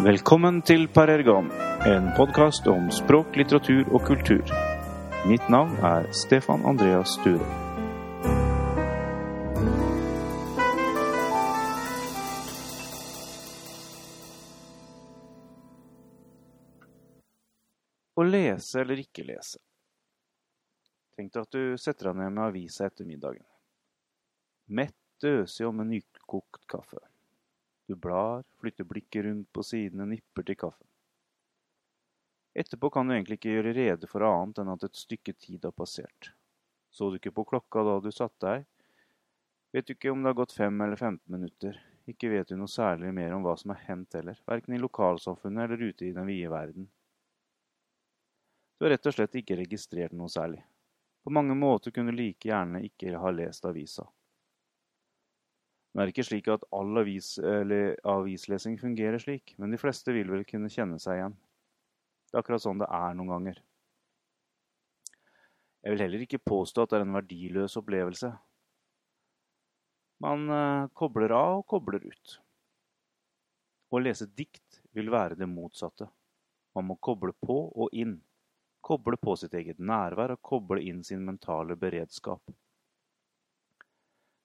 Velkommen til Parergon, en podkast om språk, litteratur og kultur. Mitt navn er Stefan Andreas Sture. Å lese eller ikke lese. Tenk deg at du setter deg ned med avisa etter middagen. Mett døsig om en nykokt kaffe. Du blar, flytter blikket rundt på sidene, nipper til kaffen. Etterpå kan du egentlig ikke gjøre rede for annet enn at et stykke tid har passert. Så du ikke på klokka da du satte deg? Vet du ikke om det har gått fem eller 15 minutter. Ikke vet du noe særlig mer om hva som har hendt heller, verken i lokalsamfunnet eller ute i den vide verden. Du har rett og slett ikke registrert noe særlig. På mange måter kunne du like gjerne ikke ha lest avisa. Nå er det ikke slik at all avis, avislesing fungerer slik, men de fleste vil vel kunne kjenne seg igjen. Det er akkurat sånn det er noen ganger. Jeg vil heller ikke påstå at det er en verdiløs opplevelse. Man uh, kobler av og kobler ut. Å lese dikt vil være det motsatte. Man må koble på og inn. Koble på sitt eget nærvær og koble inn sin mentale beredskap.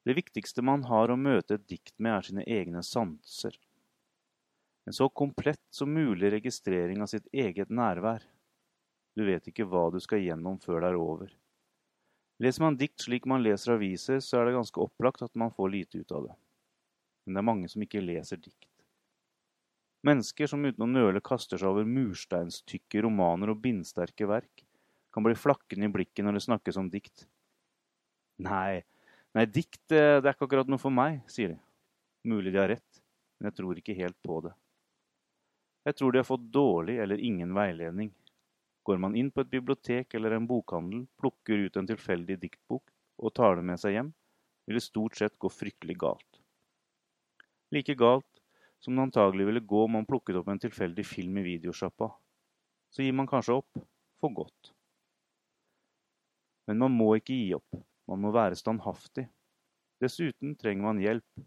Det viktigste man har å møte et dikt med, er sine egne sanser. En så komplett som mulig registrering av sitt eget nærvær. Du vet ikke hva du skal gjennom før det er over. Leser man dikt slik man leser aviser, så er det ganske opplagt at man får lite ut av det. Men det er mange som ikke leser dikt. Mennesker som uten å nøle kaster seg over mursteinstykke romaner og bindsterke verk, kan bli flakkende i blikket når det snakkes om dikt. Nei, Nei, dikt eh, det er ikke akkurat noe for meg, sier de. Mulig de har rett, men jeg tror ikke helt på det. Jeg tror de har fått dårlig eller ingen veiledning. Går man inn på et bibliotek eller en bokhandel, plukker ut en tilfeldig diktbok og tar det med seg hjem, vil det stort sett gå fryktelig galt. Like galt som det antagelig ville gå om man plukket opp en tilfeldig film i videosjappa. Så gir man kanskje opp, for godt. Men man må ikke gi opp. Man må være standhaftig. Dessuten trenger man hjelp,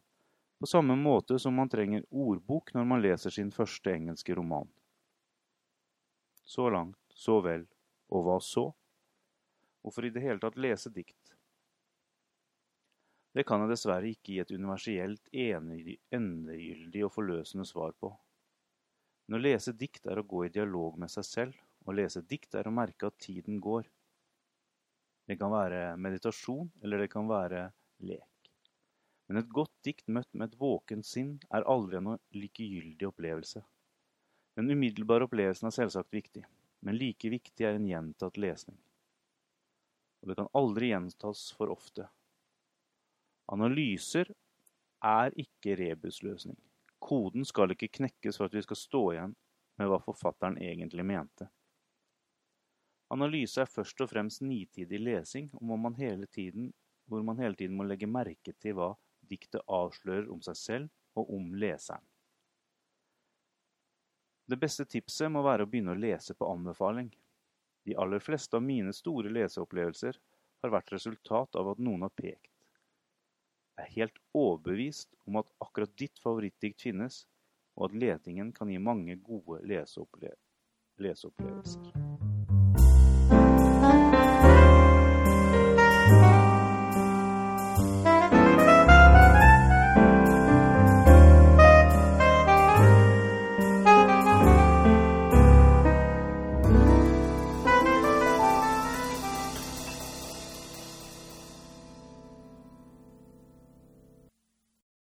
på samme måte som man trenger ordbok når man leser sin første engelske roman. Så langt, så vel, og hva så? Hvorfor i det hele tatt lese dikt? Det kan jeg dessverre ikke gi et universelt endegyldig og forløsende svar på. Men å lese dikt er å gå i dialog med seg selv, å lese dikt er å merke at tiden går. Det kan være meditasjon, eller det kan være lek. Men et godt dikt møtt med et våkent sinn er aldri en likegyldig opplevelse. Den umiddelbare opplevelsen er selvsagt viktig, men like viktig er en gjentatt lesning. Og det kan aldri gjentas for ofte. Analyser er ikke rebusløsning. Koden skal ikke knekkes for at vi skal stå igjen med hva forfatteren egentlig mente. Analyse er først og fremst nitidig lesing hvor man hele tiden, hvor man hele tiden må legge merke til hva diktet avslører om seg selv og om leseren. Det beste tipset må være å begynne å lese på anbefaling. De aller fleste av mine store leseopplevelser har vært resultat av at noen har pekt. Jeg er helt overbevist om at akkurat ditt favorittdikt finnes, og at letingen kan gi mange gode leseopple leseopplevelser.